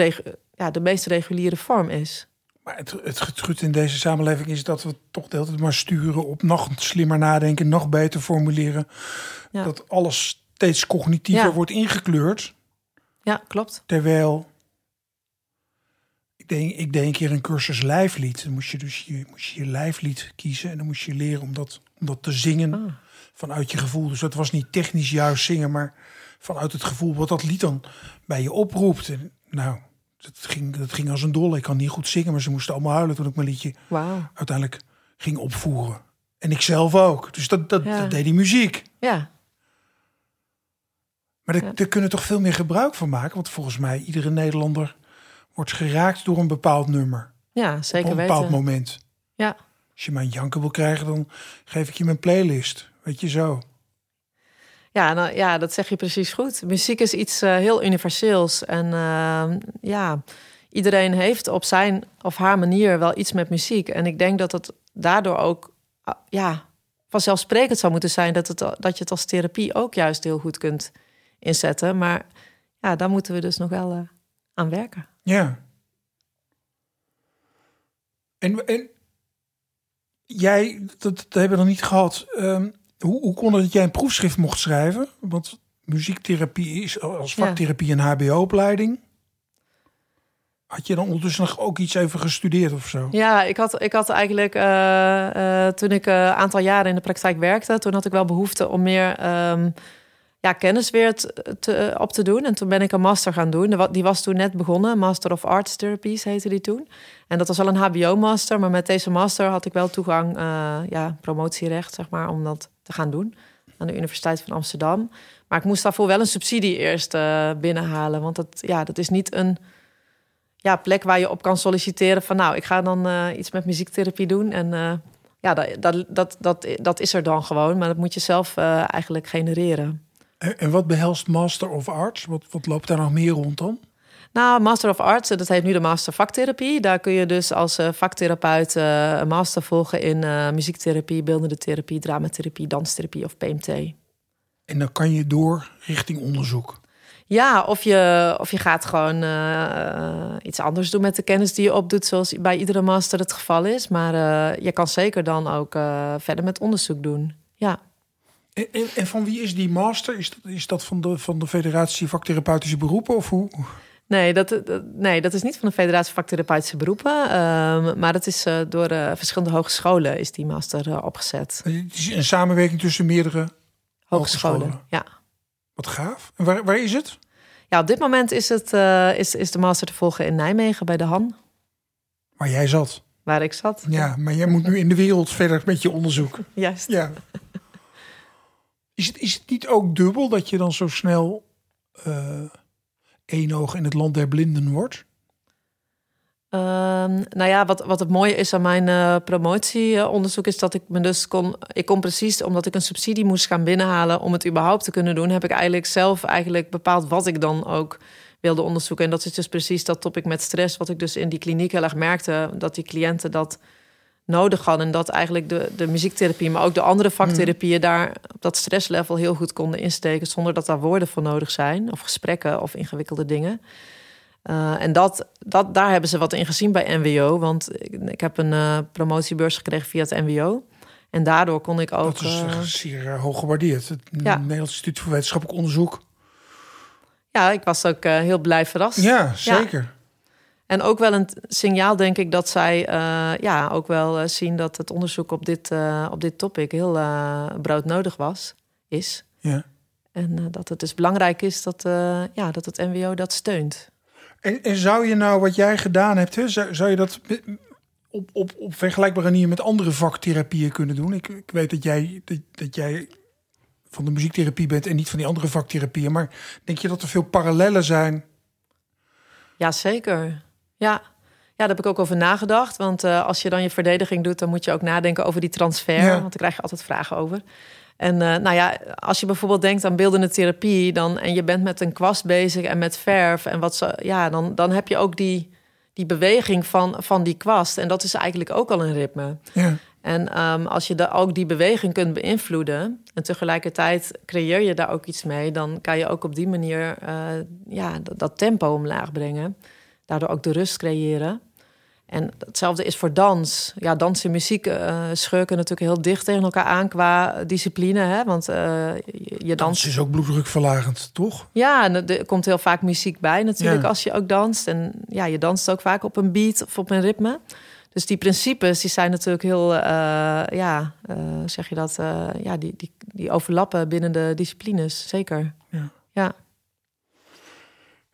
ja, de meest reguliere vorm is. Maar het, het in deze samenleving is dat we toch de hele tijd maar sturen op nog slimmer nadenken, nog beter formuleren. Dat alles steeds cognitiever wordt ingekleurd. Ja, klopt. Terwijl ik deed, ik deed een keer een cursus lijflied. Dan moest je dus je, moest je, je lijflied kiezen en dan moest je leren om dat, om dat te zingen ah. vanuit je gevoel. Dus dat was niet technisch juist zingen, maar vanuit het gevoel wat dat lied dan bij je oproept. En, nou, dat ging, dat ging als een dolle. Ik kan niet goed zingen, maar ze moesten allemaal huilen toen ik mijn liedje wow. uiteindelijk ging opvoeren. En ik zelf ook. Dus dat, dat, dat deed die muziek. Ja. Maar daar, ja. kunnen toch veel meer gebruik van maken. Want volgens mij iedere Nederlander wordt geraakt door een bepaald nummer. Ja, zeker Op een bepaald moment. Ja. Als je mijn janken wil krijgen, dan geef ik je mijn playlist. Weet je zo. Ja, nou, ja, dat zeg je precies goed. Muziek is iets uh, heel universeels. En uh, ja, iedereen heeft op zijn of haar manier wel iets met muziek. En ik denk dat het daardoor ook uh, ja, vanzelfsprekend zou moeten zijn... Dat, het, dat je het als therapie ook juist heel goed kunt inzetten. Maar ja, daar moeten we dus nog wel aan werken. Ja. En, en jij, dat, dat hebben we nog niet gehad. Ehm, hoe, hoe kon het dat jij een proefschrift mocht schrijven? Want muziektherapie is als vaktherapie een HBO-opleiding. Had je dan ondertussen nog ook iets even gestudeerd of zo? Ja, ik had, ik had eigenlijk uh, uh, toen ik een uh, aantal jaren in de praktijk werkte, toen had ik wel behoefte om meer um, kennis weer op te doen. En toen ben ik een master gaan doen. Die was toen net begonnen, Master of Arts Therapies heette die toen. En dat was al een HBO-master, maar met deze master had ik wel toegang, ja, promotierecht zeg maar, om dat te gaan doen aan de Universiteit van Amsterdam. Maar ik moest daarvoor wel een subsidie eerst binnenhalen, want dat, ja, dat is niet een ja, plek waar je op kan solliciteren van nou, ik ga dan uh, iets met muziektherapie doen. En ja, dat, dat, dat, dat, is er dan gewoon, maar dat moet je zelf eigenlijk genereren. En, en, wat behelst Master of Arts? Wat, wat loopt daar nog meer rond dan? Nou, Master of Arts, dat heet nu de Master Vaktherapie. Daar kun je dus als vaktherapeut een master volgen in muziektherapie, beeldende therapie, dramatherapie, danstherapie of PMT. En dan kan je door richting onderzoek. Ja, of je, of je gaat gewoon uh, iets anders doen met de kennis die je opdoet, zoals bij iedere master het geval is. Maar uh, je kan zeker dan ook uh, verder met onderzoek doen. Ja. En, van wie is die master? Is dat, is dat van, de, van de Federatie Vaktherapeutische Beroepen of hoe? Nee, dat, dat, nee, dat is niet van de Federatie Vaktherapeutische Beroepen. Ehm, maar dat is door verschillende hogescholen is die master opgezet. Het is een samenwerking tussen meerdere hogescholen. hogescholen. Ja. Wat gaaf. En waar, waar is het? Ja, op dit moment is, het, is, is de master te volgen in Nijmegen bij de Han. Waar jij zat? Waar ik zat. Ja, maar jij moet nu in de wereld verder met je onderzoek. Juist. Ja. Is het, is het niet ook dubbel dat je dan zo snel uh, één oog in het land der blinden wordt? Um, nou ja, wat, wat het mooie is aan mijn uh, promotieonderzoek is dat ik me dus kon. Ik kon precies, omdat ik een subsidie moest gaan binnenhalen om het überhaupt te kunnen doen, heb ik eigenlijk zelf eigenlijk bepaald wat ik dan ook wilde onderzoeken. En dat is dus precies dat topic met stress, wat ik dus in die kliniek heel erg merkte, dat die cliënten dat nodig hadden. En dat eigenlijk de, de muziektherapie, maar ook de andere vaktherapieën daar op dat stresslevel heel goed konden insteken, zonder dat daar woorden voor nodig zijn, of gesprekken of ingewikkelde dingen. Uh, en dat, dat, daar hebben ze wat in gezien bij NWO. Want ik, ik heb een uh, promotiebeurs gekregen via het NWO. En daardoor kon ik ook. Dat is uh, zeer hoog gewaardeerd. Het ja. Nederlands Instituut voor Wetenschappelijk Onderzoek. Ja, ik was ook heel blij verrast. Ja, zeker. Ja. En ook wel een signaal, denk ik, dat zij ja, ook wel zien dat het onderzoek op dit, op dit topic heel broodnodig was, is. Ja. En dat het dus belangrijk is dat, ja, dat het NWO dat steunt. En, en, zou je nou wat jij gedaan hebt, hè, zou, zou je dat op, op, op vergelijkbare manier met andere vaktherapieën kunnen doen? Ik, ik weet dat jij, dat, dat jij van de muziektherapie bent en niet van die andere vaktherapieën. Maar denk je dat er veel parallellen zijn? Ja, zeker. Ja. Ja, daar heb ik ook over nagedacht. Want uh, als je dan je verdediging doet, dan moet je ook nadenken over die transfer. Ja. Want daar krijg je altijd vragen over. En uh, nou ja, als je bijvoorbeeld denkt aan beeldende therapie, dan en je bent met een kwast bezig en met verf en wat zo, ja, dan, dan heb je ook die, die beweging van, van die kwast. En dat is eigenlijk ook al een ritme. Ja. En um, als je da ook die beweging kunt beïnvloeden en tegelijkertijd creëer je daar ook iets mee, dan kan je ook op die manier uh, ja, dat, dat tempo omlaag brengen. Daardoor ook de rust creëren. En hetzelfde is voor dans. Ja, dans en muziek uh, schurken natuurlijk heel dicht tegen elkaar aan qua discipline. Hè? Want uh, je, dans... dans is ook bloeddrukverlagend, toch? Ja, en er komt heel vaak muziek bij natuurlijk als je ook danst. En ja, je danst ook vaak op een beat of op een ritme. Dus die principes die zijn natuurlijk heel, uh, ja, zeg je dat, ja, die, die, die overlappen binnen de disciplines, zeker. Ja. ja.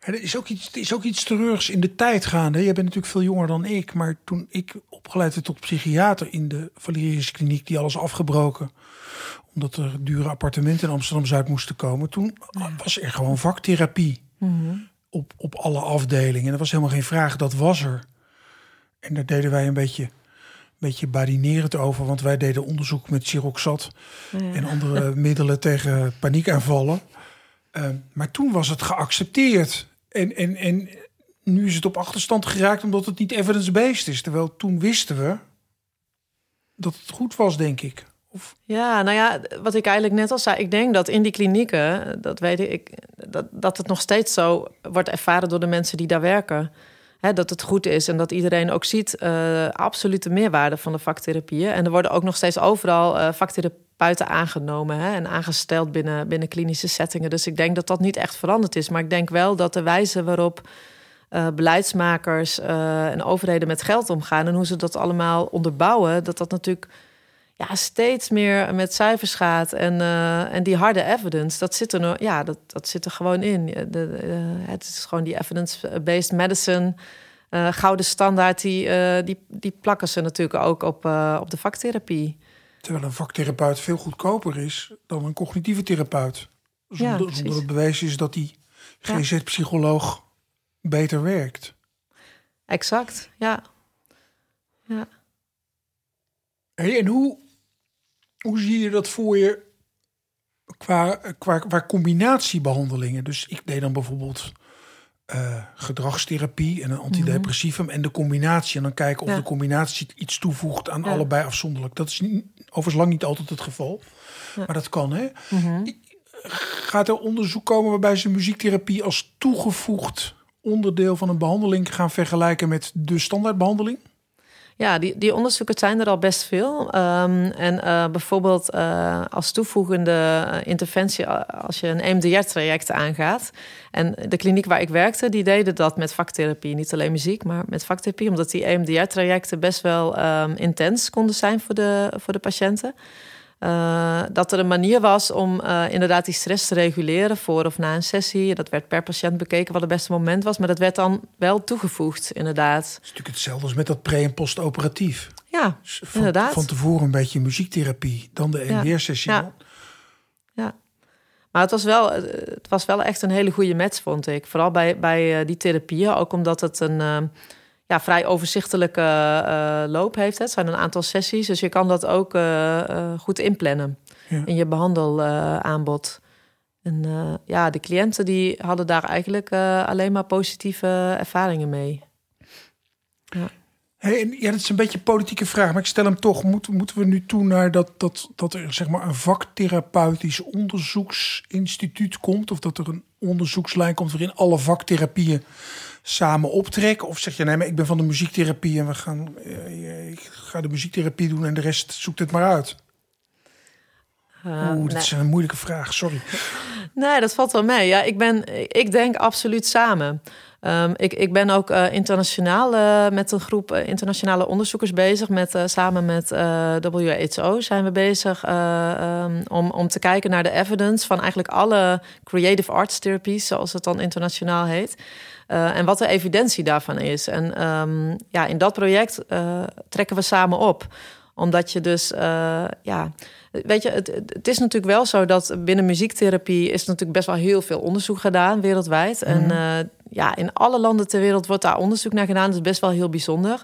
Er is ook iets, is ook iets treurigs in de tijd gaande. Jij bent natuurlijk veel jonger dan ik. Maar toen ik opgeleid werd tot psychiater in de Valerische kliniek, die alles afgebroken. Omdat er dure appartementen in Amsterdam-Zuid moesten komen. Toen was er gewoon vaktherapie mm op, op alle afdelingen. En er was helemaal geen vraag, dat was er. En daar deden wij een beetje, een beetje badinerend over. Want wij deden onderzoek met Siroxat ja. en andere middelen tegen paniekaanvallen. Uh, maar toen was het geaccepteerd. En, en, en nu is het op achterstand geraakt omdat het niet evidence-based is. Terwijl toen wisten we dat het goed was, denk ik. Of... Ja, nou ja, wat ik eigenlijk net al zei, ik denk dat in die klinieken, dat weet ik, dat, dat het nog steeds zo wordt ervaren door de mensen die daar werken. Dat het goed is en dat iedereen ook ziet uh, absolute meerwaarde van de vaktherapieën. En er worden ook nog steeds overal uh, vaktherapeuten aangenomen hè, en aangesteld binnen, binnen klinische settingen. Dus ik denk dat dat niet echt veranderd is. Maar ik denk wel dat de wijze waarop uh, beleidsmakers en overheden met geld omgaan en hoe ze dat allemaal onderbouwen, dat dat natuurlijk ja, steeds meer met cijfers gaat. En, uh, en die harde evidence, dat zit er, nog, ja, dat, dat zit er gewoon in. De, de, uh, het is gewoon die evidence-based medicine. Uh, gouden standaard, die, die, die plakken ze natuurlijk ook op, op de vaktherapie. Terwijl een vaktherapeut veel goedkoper is dan een cognitieve therapeut. Zonder, ja, zonder het bewijs is dat die GZ-psycholoog beter werkt. Exact, ja. ja. Hey, en hoe, hoe zie je dat voor je qua, qua, qua combinatiebehandelingen? Dus ik deed dan bijvoorbeeld uh, gedragstherapie en een antidepressivum en de combinatie. En dan kijken of de combinatie iets toevoegt aan allebei afzonderlijk. Dat is niet, overigens lang niet altijd het geval. Maar dat kan, hè? Mhm. Gaat er onderzoek komen waarbij ze muziektherapie als toegevoegd onderdeel van een behandeling gaan vergelijken met de standaardbehandeling? Ja, die, die onderzoeken zijn er al best veel. Um, en uh, bijvoorbeeld uh, als toevoegende eh, interventie als je een EMDR-traject aangaat. En de kliniek waar ik werkte, die deden dat met vaktherapie. Niet alleen muziek, maar met vaktherapie. Omdat die EMDR-trajecten best wel um, intens konden zijn voor de, voor de patiënten. Uh, dat er een manier was om uh, inderdaad die stress te reguleren voor of na een sessie. Dat werd per patiënt bekeken wat het beste moment was, maar dat werd dan wel toegevoegd, inderdaad. Het is natuurlijk hetzelfde als met dat pre- en postoperatief. Ja, dus van, inderdaad. Van tevoren een beetje muziektherapie, dan de NDR-sessie. Ja. ja. Maar het was, wel, het was wel echt een hele goede match, vond ik. Vooral bij, bij die therapieën, ook omdat het een ja, vrij overzichtelijke uh, loop heeft. Het zijn een aantal sessies, dus je kan dat ook uh, goed inplannen in je behandelaanbod. en ja, de cliënten die hadden daar eigenlijk alleen maar positieve ervaringen mee. Ja. Hey, ja, dat is een beetje een politieke vraag, maar ik stel hem toch. Moet, moeten we nu toe naar dat, dat, dat er zeg maar, een vaktherapeutisch onderzoeksinstituut komt? Of dat er een onderzoekslijn komt waarin alle vaktherapieën samen optrekken? Of zeg je nee, maar ik ben van de muziektherapie en we gaan, uh, ik ga de muziektherapie doen en de rest zoekt het maar uit? Uh, Oeh, dat is een moeilijke vraag, sorry. Nee, dat valt wel mee. Ja, ik, ben, ik denk absoluut samen. Um, ik, ik ben ook uh, internationaal uh, met een groep internationale onderzoekers bezig. Met, samen met WHO zijn we bezig um, om, om te kijken naar de evidence van eigenlijk alle creative arts therapies, zoals het dan internationaal heet. Uh, en wat de evidentie daarvan is. En um, ja, in dat project uh, trekken we samen op. Omdat je dus, uh, ja, weet je, het, het, is natuurlijk wel zo dat binnen muziektherapie is natuurlijk best wel heel veel onderzoek gedaan wereldwijd. Mm -hmm. En ja, in alle landen ter wereld wordt daar onderzoek naar gedaan. Dat is best wel heel bijzonder.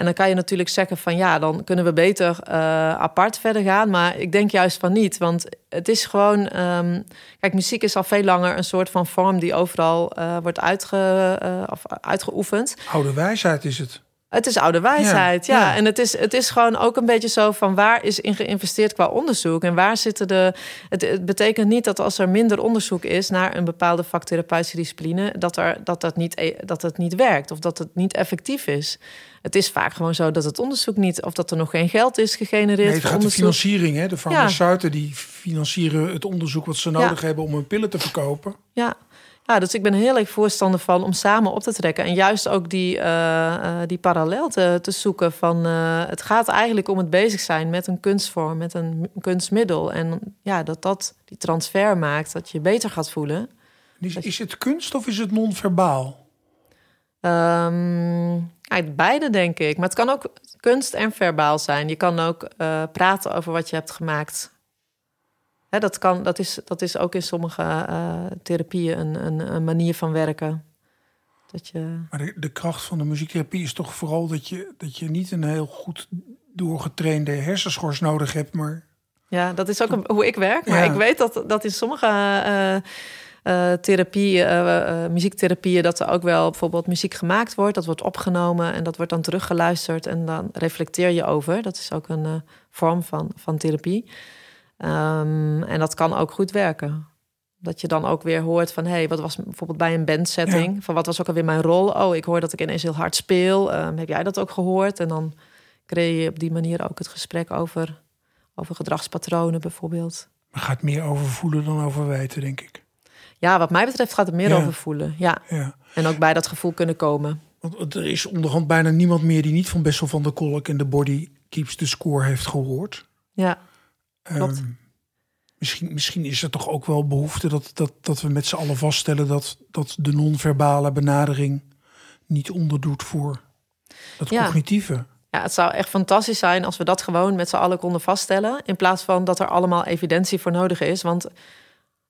En dan kan je natuurlijk zeggen van ja, dan kunnen we beter uh, apart verder gaan. Maar ik denk juist van niet. Want het is gewoon. Um, kijk, muziek is al veel langer een soort van vorm die overal uh, wordt uitge, uh, of uitgeoefend. Oude wijsheid is het. Het is oude wijsheid, ja. ja. En het is, het is gewoon ook een beetje zo van waar is in geïnvesteerd qua onderzoek en waar zitten de. Het, het betekent niet dat als er minder onderzoek is naar een bepaalde vaktherapeutische discipline, dat, er, dat, dat, niet, e, dat het niet werkt of dat het niet effectief is. Het is vaak gewoon zo dat het onderzoek niet, of dat er nog geen geld is gegenereerd. Nee, het gaat de financiering, hè? De farmaceuten ja. die financieren het onderzoek wat ze nodig ja. hebben om hun pillen te verkopen. Ja. Ja, dus ik ben heel erg voorstander van om samen op te trekken. En juist ook die, uh, uh, die parallel te, te zoeken van... Uh, het gaat eigenlijk om het bezig zijn met een kunstvorm, met een kunstmiddel. En ja, dat dat die transfer maakt, dat je beter gaat voelen. Is, is het kunst of is het non-verbaal? Um, beide, denk ik. Maar het kan ook kunst en verbaal zijn. Je kan ook praten over wat je hebt gemaakt dat, kan, dat, is, dat is ook in sommige uh, therapieën een, een, een, manier van werken. Dat je... Maar de, de, kracht van de muziektherapie is toch vooral dat je, dat je niet een heel goed doorgetrainde hersenschors nodig hebt, maar. Ja, dat is ook een, hoe ik werk. Maar ja. ik weet dat, dat in sommige uh, uh, therapieën, muziektherapieën, dat er ook wel bijvoorbeeld muziek gemaakt wordt. Dat wordt opgenomen en dat wordt dan teruggeluisterd en dan reflecteer je over. Dat is ook een vorm van, van therapie. Um, en dat kan ook goed werken. Dat je dan ook weer hoort van, hé, hey, wat was bijvoorbeeld bij een bandsetting? Van wat was ook alweer mijn rol? Oh, ik hoor dat ik ineens heel hard speel. Ehm, heb jij dat ook gehoord? En dan creëer je op die manier ook het gesprek over, over gedragspatronen bijvoorbeeld. Maar gaat meer over voelen dan over weten, denk ik. Ja, wat mij betreft gaat het meer over voelen. Ja. ja. En ook bij dat gevoel kunnen komen. Want er is onderhand bijna niemand meer die niet van Bessel van der Kolk en de Body Keeps the Score heeft gehoord. Ja, klopt. Ehm, misschien, misschien is er toch ook wel behoefte dat, dat, dat we met z'n allen vaststellen dat, dat de non-verbale benadering niet onderdoet voor het cognitieve. Ja, het zou echt fantastisch zijn als we dat gewoon met z'n allen konden vaststellen. In plaats van dat er allemaal evidentie voor nodig is. Want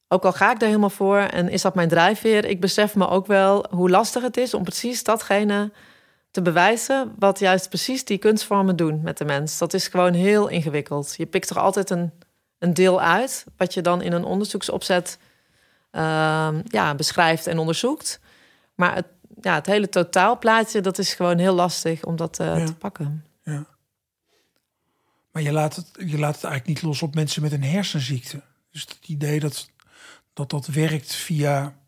ook al ga ik er helemaal voor en is dat mijn drijfveer, ik besef me ook wel hoe lastig het is om precies datgene te bewijzen. wat juist precies die kunstvormen doen met de mens. Dat is gewoon heel ingewikkeld. Je pikt er altijd een, een deel uit, wat je dan in een onderzoeksopzet uh, ja, beschrijft en onderzoekt. Maar het ja, het hele totaalplaatje, dat is gewoon heel lastig om dat uh, te pakken. Ja. Maar je laat, het, je laat het eigenlijk niet los op mensen met een hersenziekte. Dus het idee dat dat, dat werkt via,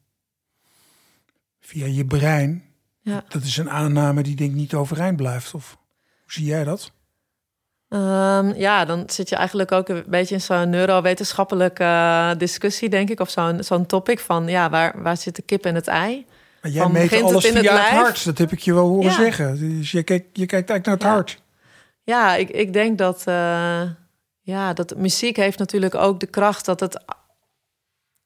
via je brein, ja. dat is een aanname die denk ik niet overeind blijft. Of hoe zie jij dat? Um, ja, dan zit je eigenlijk ook een beetje in zo'n neurowetenschappelijke uh, discussie, denk ik. Of zo'n zo'n topic van, ja, waar, waar zit de kip en het ei? Maar jij meet alles het via het, het, hart. Dat heb ik je wel horen zeggen. Dus je kijkt, je kijkt eigenlijk naar het hart. Ja, ik, ik denk dat, uh, ja, dat muziek heeft natuurlijk ook de kracht dat het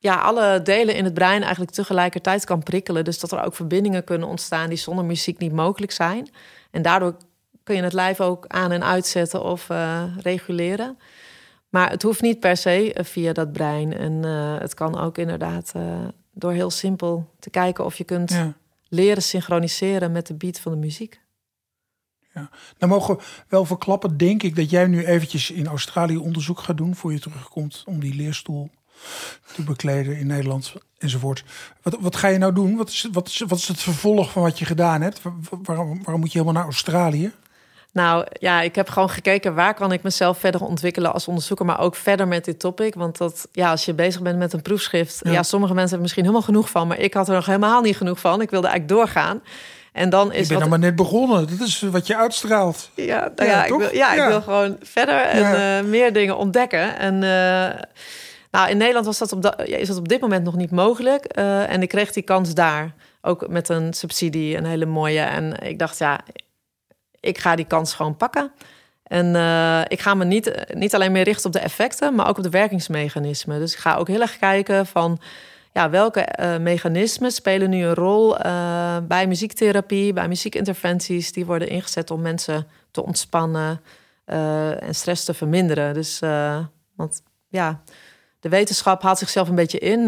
ja, alle delen in het brein eigenlijk tegelijkertijd kan prikkelen. Dus dat er ook verbindingen kunnen ontstaan die zonder muziek niet mogelijk zijn. En daardoor kun je het lijf ook aan en uitzetten of uh, reguleren. Maar het hoeft niet per se eh, via dat brein. En uh, het kan ook inderdaad door heel simpel te kijken of je kunt leren synchroniseren met de beat van de muziek. Ja. Nou mogen we wel verklappen, denk ik, dat jij nu eventjes in Australië onderzoek gaat doen voor je terugkomt om die leerstoel te bekleden in Nederland enzovoort. Wat, wat ga je nou doen? Wat is, wat, is, wat is het vervolg van wat je gedaan hebt? waarom, waarom moet je helemaal naar Australië? Nou ja, ik heb gewoon gekeken waar kan ik mezelf verder ontwikkelen als onderzoeker, maar ook verder met dit topic. Want dat, ja, als je bezig bent met een proefschrift, ja, sommige mensen hebben misschien helemaal genoeg van, maar ik had er nog helemaal niet genoeg van. Ik wilde eigenlijk doorgaan. En dan is. Je bent wat... maar net begonnen. Dat is wat je uitstraalt. Ja, nou ja, ik wil, ja, ik wil gewoon verder en uh, meer dingen ontdekken. En uh, nou, in Nederland was dat op is dat op dit moment nog niet mogelijk. Uh, en ik kreeg die kans daar. Ook met een subsidie, een hele mooie. En ik dacht, ja, ik ga die kans gewoon pakken. En uh, ik ga me niet, niet alleen meer richten op de effecten, maar ook op de werkingsmechanismen. Dus ik ga ook heel erg kijken van ja, welke uh, mechanismen spelen nu een rol bij muziektherapie, bij muziekinterventies. Die worden ingezet om mensen te ontspannen en stress te verminderen. Dus, want ja, de wetenschap haalt zichzelf een beetje in.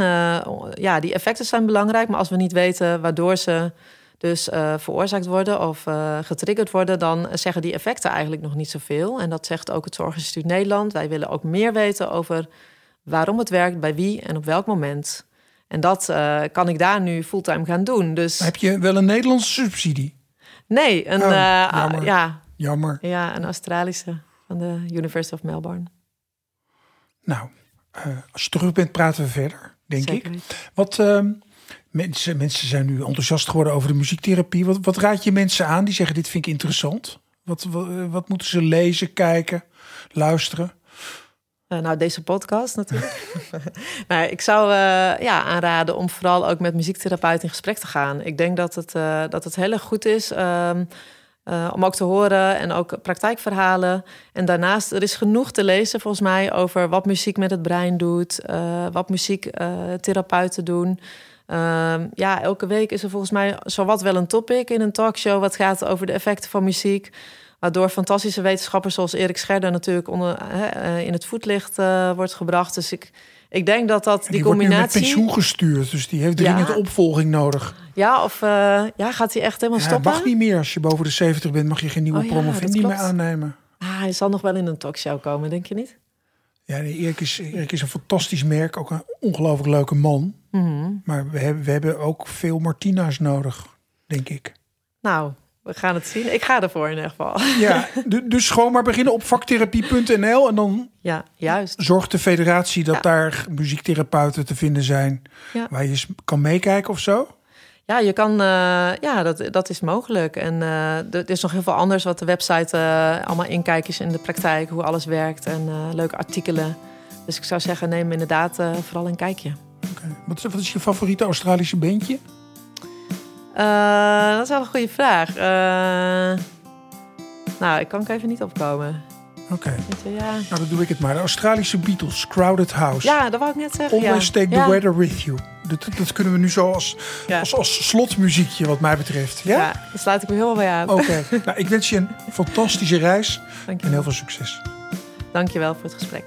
ja, die effecten zijn belangrijk, maar als we niet weten waardoor ze dus uh, veroorzaakt worden of uh, getriggerd worden, dan zeggen die effecten eigenlijk nog niet zoveel. En dat zegt ook het Zorginstituut Nederland. Wij willen ook meer weten over waarom het werkt, bij wie en op welk moment. En dat kan ik daar nu fulltime gaan doen. Dus... Heb je wel een Nederlandse subsidie? Nee, een, oh, jammer. Ja, jammer. Ja, een Australische van de University of Melbourne. Nou, als je terug bent, praten we verder, denk ik. Wat ehm, Mensen, mensen zijn nu enthousiast geworden over de muziektherapie. Wat, wat raad je mensen aan die zeggen: Dit vind ik interessant? Wat, wat, moeten ze lezen, kijken, luisteren? Uh, nou, deze podcast natuurlijk. maar ik zou uh, ja, aanraden om vooral ook met muziektherapeuten in gesprek te gaan. Ik denk dat het, uh, dat het heel erg goed is um, om ook te horen en ook praktijkverhalen. En daarnaast, er is genoeg te lezen volgens mij over wat muziek met het brein doet, wat muziektherapeuten doen. Ehm, ja, elke week is er volgens mij zowat wel een topic in een talkshow... wat gaat over de effecten van muziek. Waardoor fantastische wetenschappers zoals Erik Scherder... natuurlijk onder, uh, in het voetlicht uh, wordt gebracht. Dus ik, ik denk dat dat die, die combinatie... Wordt met pensioen gestuurd, dus die heeft dringend ja. opvolging nodig. Ja, of uh, ja, gaat hij echt helemaal ja, stoppen? mag niet meer. Als je boven de 70 bent, mag je geen nieuwe oh, promovendi meer aannemen. Ah, hij zal nog wel in een talkshow komen, denk je niet? Ja, Erik is, Erik is een fantastisch merk. Ook een ongelooflijk leuke man. Mm -hmm. Maar we hebben, we hebben ook veel Martina's nodig, denk ik. Nou, we gaan het zien. Ik ga ervoor in ieder geval. Ja, du- dus gewoon maar beginnen op vaktherapie.nl en dan Ja, juist. zorgt de federatie dat Ja. daar muziektherapeuten te vinden zijn Ja. waar je kan meekijken of zo. Ja, je kan, eh, ja, dat, dat is mogelijk. En eh, er is nog heel veel anders wat de website eh, allemaal inkijken is in de praktijk, hoe alles werkt en leuke artikelen. Dus ik zou zeggen, neem inderdaad vooral een kijkje. Oké. Wat, is, wat is je favoriete Australische bandje? Eh, dat is wel een goede vraag. Eh, nou, ik kan er even niet opkomen. Oké, ja. nou dan doe ik het maar. De Australische Beatles, Crowded House. ja, dat wou ik net zeggen. Always ja. take the ja. weather with you. Dat, dat kunnen we nu zo als, als, als slotmuziekje wat mij betreft. Ja? Ja, daar sluit ik me heel bij aan. Oké, nou, ik wens je een fantastische reis en heel veel succes. Dank je wel voor het gesprek.